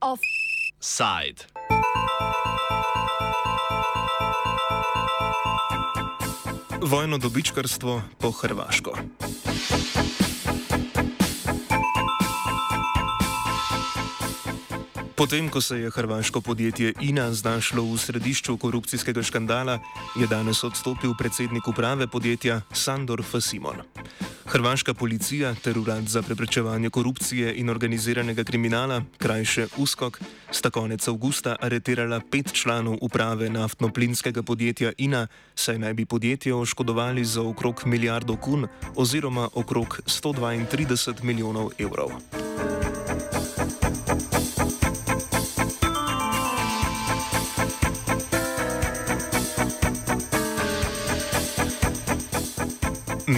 Offside. Vojno dobičkarstvo po Hrvaško. Potem, ko se je hrvaško podjetje INA znašlo v središču korupcijskega škandala, je danes odstopil predsednik uprave podjetja Sandor Fasimon. Hrvaška policija ter urad za preprečevanje korupcije in organiziranega kriminala, krajše USKOK, sta konec avgusta aretirala pet članov uprave naftno-plinskega podjetja INA, saj naj bi podjetje oškodovali za okrog milijardo kun oziroma okrog 132 milijonov evrov.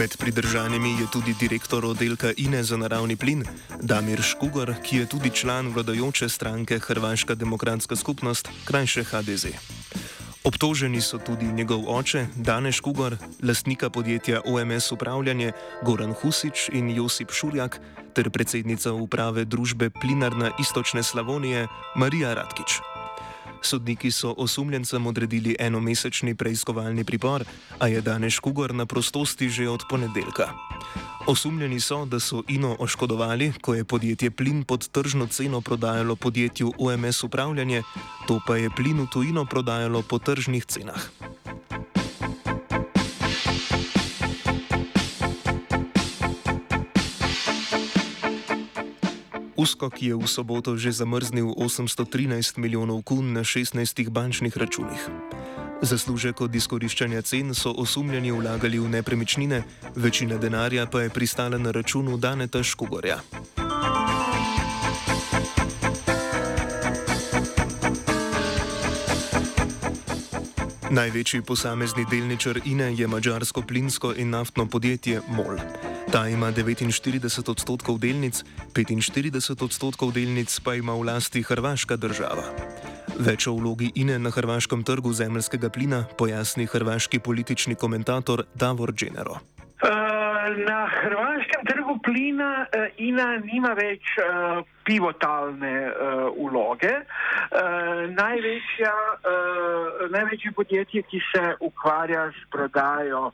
Med pridržanimi je tudi direktor oddelka INE za naravni plin Damir Škugor, ki je tudi član vladajoče stranke Hrvaška demokratska skupnost, krajše HDZ. Obtoženi so tudi njegov oče, Dane Škugor, lastnika podjetja OMS Upravljanje, Goran Husič in Josip Šurjak, ter predsednica uprave družbe Plinarna Istočne Slavonije Marija Radkič. Sodniki so osumljencem odredili enomesečni preiskovalni pripor, a je danes Kugor na prostosti že od ponedeljka. Osumljeni so, da so Ino oškodovali, ko je podjetje plin pod tržno ceno prodajalo podjetju OMS upravljanje, to pa je plin v tujino prodajalo po tržnih cenah. Uskok je v soboto že zamrznil 813 milijonov kun na 16 bančnih računih. Zaslužek od izkoriščanja cen so osumljeni vlagali v nepremičnine, večina denarja pa je pristala na računu Daneta Škugorja. Največji posamezni delničar INE je mađarsko plinsko in naftno podjetje MOL. Ta ima 49 odstotkov delnic, 45 odstotkov delnic pa ima v lasti hrvaška država. Več o vlogi INE na hrvaškem trgu zemljskega plina pojasni hrvaški politični komentator Davor Genero. Na hrvaškem trgu plina INA nima več uh, pivotalne vloge. Uh, največja, največje podjetje, ki se ukvarja s prodajo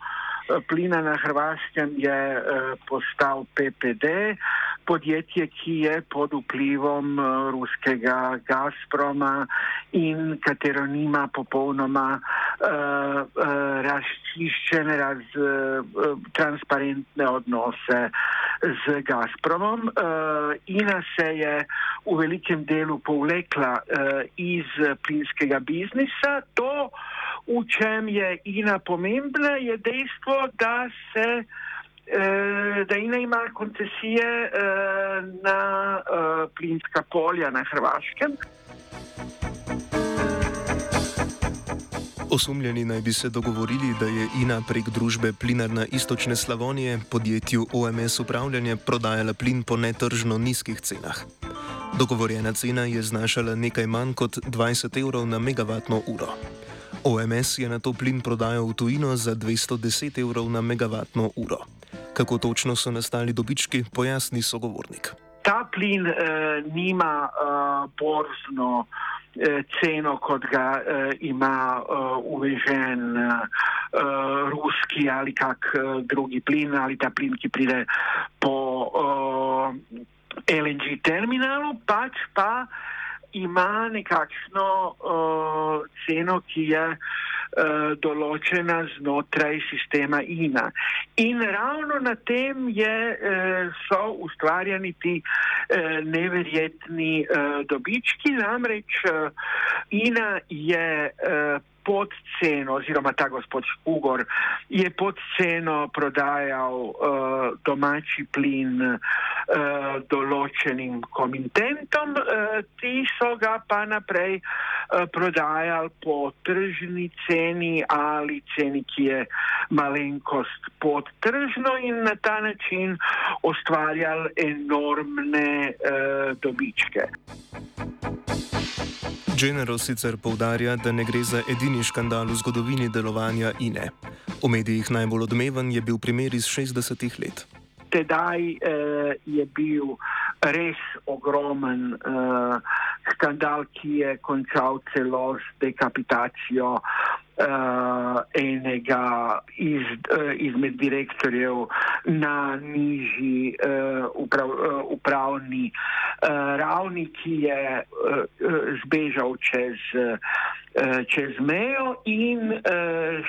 plina na Hrvaškem je eh, postal PPD, podjetje, ki je pod vplivom eh, ruskega Gazproma in katero nima popolnoma uh, razčiščene, raz, transparentne odnose z Gazpromom. Ina se je v velikem delu povlekla iz plinskega biznisa. To, v čem je Ina pomembna, je dejstvo, da se eh, da ina ima koncesije eh, na eh, plinska polja na Hrvaškem. Osumljeni naj bi se dogovorili, da je INA prek družbe Plinarna Istočne Slavonije podjetju OMS upravljanje prodajala plin po netržno nizkih cenah. Dogovorjena cena je znašala nekaj manj kot 20 evrov na megavatno uro. OMS je na to plin prodajal v tujino za 210 evrov na megavatno uro. Kako točno so nastali dobički, pojasni sogovornik. Ta plin eh, nima eh, borzno eh, ceno, kot ga eh, ima eh, uvežen eh, ruski ali kak eh, drugi plin ali ta plin, ki pride po eh, LNG terminalu, pač pa ima nekakšno uh, ceno, ki je uh, določena znotraj sistema INA. In ravno na tem je, uh, so ustvarjani ti uh, neverjetni uh, dobički, namreč uh, INA je uh, pod ceno, oziroma ta gospod Špugor je pod ceno prodajal uh, domači plin uh, določenim komitentom, uh, ti so ga pa naprej uh, prodajali po tržni ceni ali ceni, ki je malenkost pod tržno in na ta način ustvarjali enormne uh, dobičke. Genero sicer povdarja, da ne gre za edini škandal v zgodovini delovanja INE. V medijih najbolj odmeven je bil primer iz 60-ih let. Tedaj eh, je bil res ogromen eh, skandal, ki je končal celo s dekapitacijo uh, enega iz, uh, izmed direktorjev na nižji uh, uprav, uh, upravni uh, ravni, ki je uh, zbežal čez, uh, čez mejo in uh,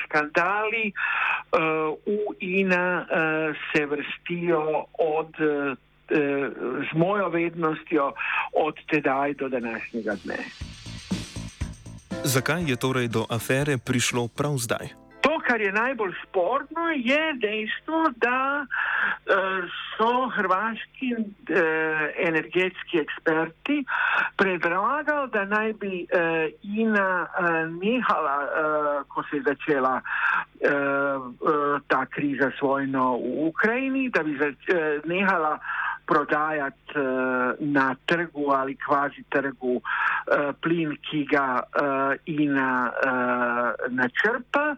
skandali uh, v INA uh, se vrstijo od. Uh, Z mojo vednostjo od tedaj do današnjega dne. Zakaj je torej do afere prišlo prav zdaj? To, kar je najbolj sporno, je dejstvo, da uh, so hrvaški uh, energetski eksperti predlagali, da naj bi uh, INA nehala, ko se je začela ta kriza s vojno v Ukrajini, da bi nehala prodajati uh, na trgu ali kvazi trgu uh, plin, ki ga uh, INA uh, načrpa,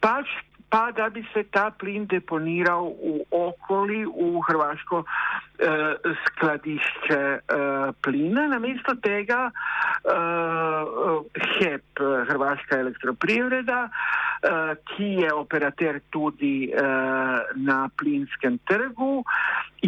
pač pa da bi se ta plin deponiral v okoli, v hrvaško uh, skladišče uh, plina. Namesto tega uh, HEP, Hrvaška elektroprivreda, uh, ki je operater tudi uh, na plinskem trgu,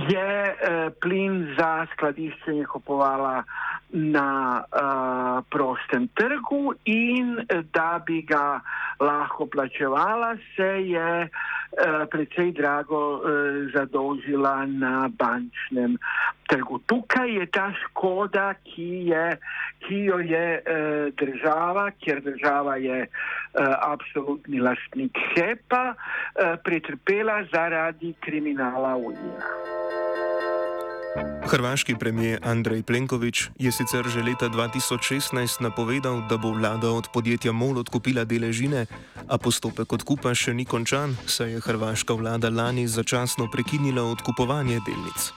je uh, plin za skladiščenje kupovala na uh, prostem trgu in da bi ga lahko plačevala, se je uh, precej drago uh, zadolžila na bančnem trgu. Tukaj je ta škoda, ki, je, ki jo je uh, država, ker država je uh, absolutni lastnik HEPA, uh, pretrpela zaradi kriminala Unija. Hrvaški premijer Andrej Plenković je sicer že leta 2016 napovedal, da bo vlada od podjetja MOL odkupila deležine, a postopek odkupa še ni končan, saj je hrvaška vlada lani začasno prekinila odkupovanje delnic.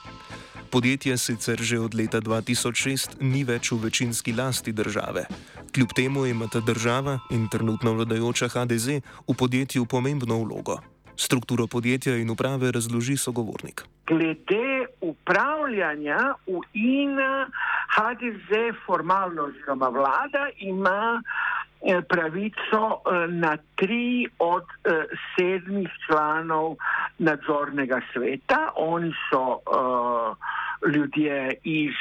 Podjetje sicer že od leta 2006 ni več v večinski lasti države. Kljub temu ima ta država in trenutno vladajoča HDZ v podjetju pomembno vlogo. Strukturo podjetja in uprave razloži sogovornik. Glede upravljanja v INA, HDZ formalno oziroma vlada ima eh, pravico eh, na tri od eh, sedmih članov nadzornega sveta. Oni so ljudje iz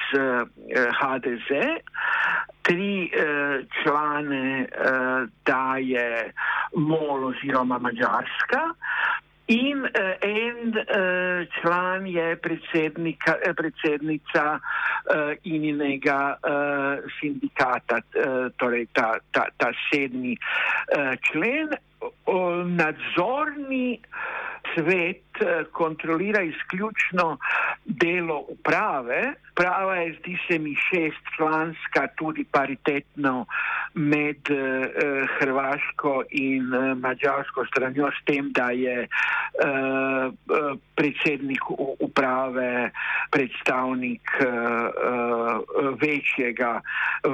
HDZ. Tri člane daje MOL oziroma Mačarska, In uh, en uh, član je predsednica uh, ininega uh, sindikata, uh, torej ta, ta, ta sedmi uh, člen. Uh, nadzorni svet uh, kontrolira izključno delo uprave. Prava je, zdi se mi, šest članska, tudi paritetno med uh, Hrvaško in uh, Mačarsko stranjo, s tem, da je uh, predsednik uprave predstavnik uh, uh, večjega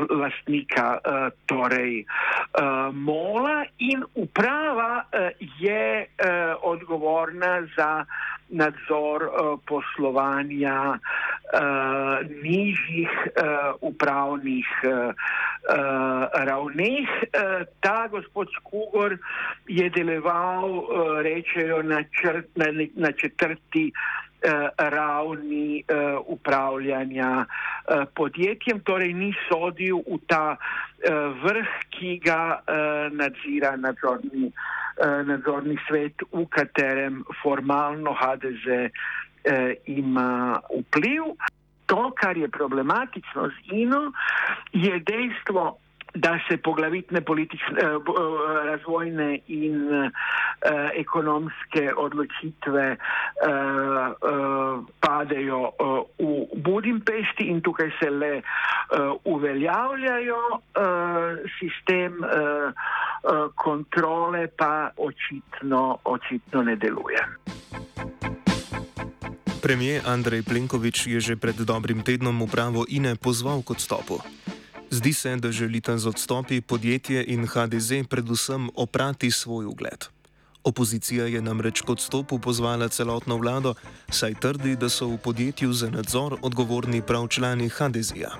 lastnika, uh, torej uh, Mola, in uprava uh, je uh, odgovorna za nadzor uh, poslovanja uh, nižjih uh, upravnih uh, uh, ravneh. Uh, ta gospod Skugor je deloval, uh, rečejo, na, črt, na, na četrti. Uh, ravni uh, upravljanja uh, podjetjem, torej ni sodil v ta uh, vrh, ki ga uh, nadzira nadzorni uh, nadzorni svet, v katerem formalno HDZ ima vpliv. To, kar je problematično z INO, je dejstvo, da se poglavitne politične, eh, razvojne in eh, ekonomske odločitve eh, eh, padejo eh, v Budimpešti in tukaj se le eh, uveljavljajo eh, sistem. Eh, Eh, kontrole pa očitno, očitno ne deluje. Premijer Andrej Plenković je že pred dobrim tednom upravo INE pozval k odstopu. Zdi se, da želita z odstopi podjetje in HDZ predvsem oprati svoj ugled. Opozicija je namreč k odstopu pozvala celotno vlado, saj trdi, da so v podjetju za nadzor odgovorni prav člani HDZ-ja.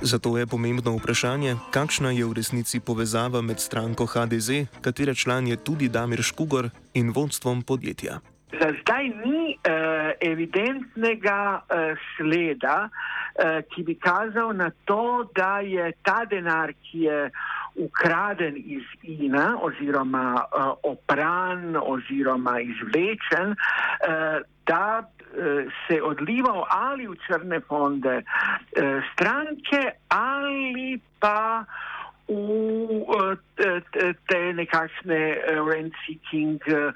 Zato je pomembno vprašanje, kakšna je v resnici povezava med stranko HDZ, katere član je tudi Damir Škugor, in vodstvom podjetja. Za zdaj ni evidentnega uh, sleda, uh, ki bi kazal na to, da je ta denar, ki je ukraden iz INA oziroma uh, opran oziroma izvlečen, da se odlival ali v črne fonde stranke ali pa v te nekakšne rent-seeking uh,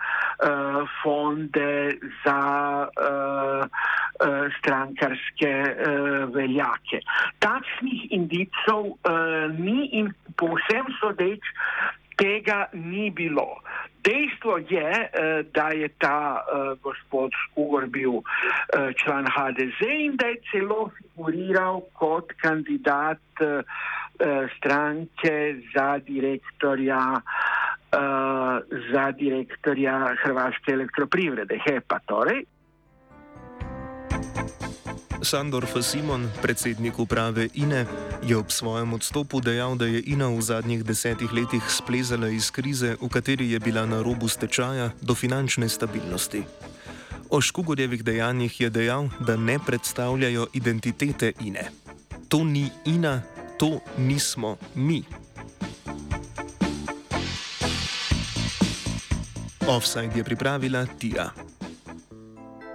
fonde za uh, uh, strankarske uh, veljake. Takšnih indicov uh, ni in povsem sodeč tega ni bilo. Dejstvo je, eh, da je ta uh, gospod Škugor bil uh, član HDZ in da je celo figuriral kot kandidat stranke za direktorja, za direktorja Hrvaške elektroprivrede, HEPA. Torej. Sandor Fasimon, predsednik uprave INE, je ob svojem odstopu dejal, da je INA v zadnjih desetih letih splezala iz krize, v kateri je bila na robu stečaja, do finančne stabilnosti. O Škugorjevih dejanjih je dejal, da ne predstavljajo identitete INE. To ni INA, to nismo mi. Offside je pripravila Tija.